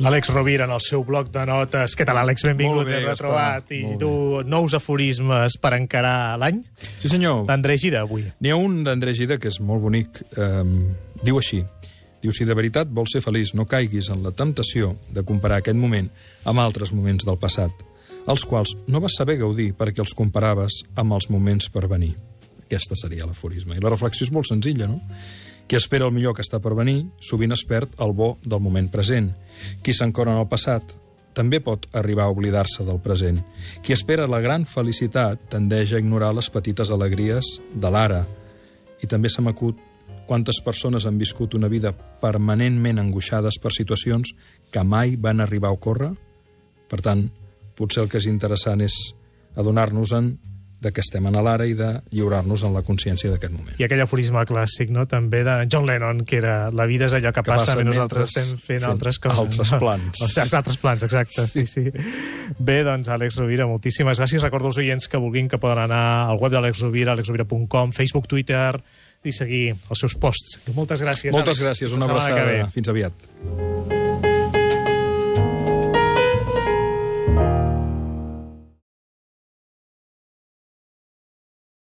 L'Àlex Rovira en el seu bloc de notes. Què tal, Àlex? Benvingut, Molt bé, retrobat. I Molt tu, nous aforismes per encarar l'any? Sí, senyor. D'André Gira, avui. N'hi ha un d'André Gida que és molt bonic. Um, diu així. Diu, si de veritat vols ser feliç, no caiguis en la temptació de comparar aquest moment amb altres moments del passat, els quals no vas saber gaudir perquè els comparaves amb els moments per venir. Aquesta seria l'aforisme. I la reflexió és molt senzilla, no? Qui espera el millor que està per venir, sovint es perd el bo del moment present. Qui s'encora en el passat, també pot arribar a oblidar-se del present. Qui espera la gran felicitat tendeix a ignorar les petites alegries de l'ara. I també se m'acut quantes persones han viscut una vida permanentment angoixades per situacions que mai van arribar a ocórrer? Per tant, potser el que és interessant és adonar-nos-en de que estem en l'ara i de lliurar-nos en la consciència d'aquest moment. I aquell aforisme clàssic, no?, també de John Lennon, que era la vida és allò que, Que passa, passa nosaltres estem fent, fent altres coses. altres plans. O sigui, altres plans, exacte, sí, sí. Bé, doncs, Àlex Rovira, moltíssimes gràcies. Recordo als oients que vulguin que poden anar al web d'Àlex Rovira, alexrovira.com, Facebook, Twitter, i seguir els seus posts. Moltes gràcies, Moltes Àlex. gràcies, una abraçada. Fins aviat.